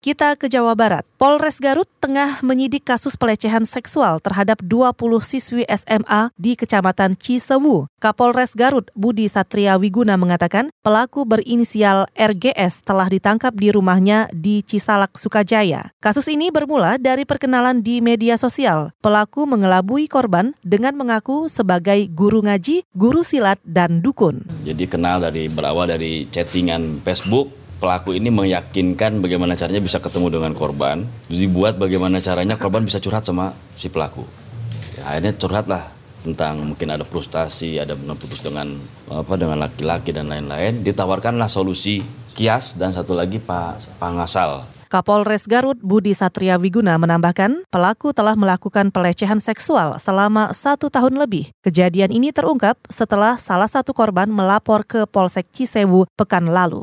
Kita ke Jawa Barat. Polres Garut tengah menyidik kasus pelecehan seksual terhadap 20 siswi SMA di Kecamatan Cisewu. Kapolres Garut Budi Satria Wiguna mengatakan pelaku berinisial RGS telah ditangkap di rumahnya di Cisalak, Sukajaya. Kasus ini bermula dari perkenalan di media sosial. Pelaku mengelabui korban dengan mengaku sebagai guru ngaji, guru silat, dan dukun. Jadi kenal dari berawal dari chattingan Facebook pelaku ini meyakinkan bagaimana caranya bisa ketemu dengan korban, dibuat bagaimana caranya korban bisa curhat sama si pelaku. Ya, akhirnya curhatlah tentang mungkin ada frustasi, ada putus dengan apa dengan laki-laki dan lain-lain. Ditawarkanlah solusi kias dan satu lagi pak pangasal. Kapolres Garut Budi Satria Wiguna menambahkan, pelaku telah melakukan pelecehan seksual selama satu tahun lebih. Kejadian ini terungkap setelah salah satu korban melapor ke Polsek Cisewu pekan lalu.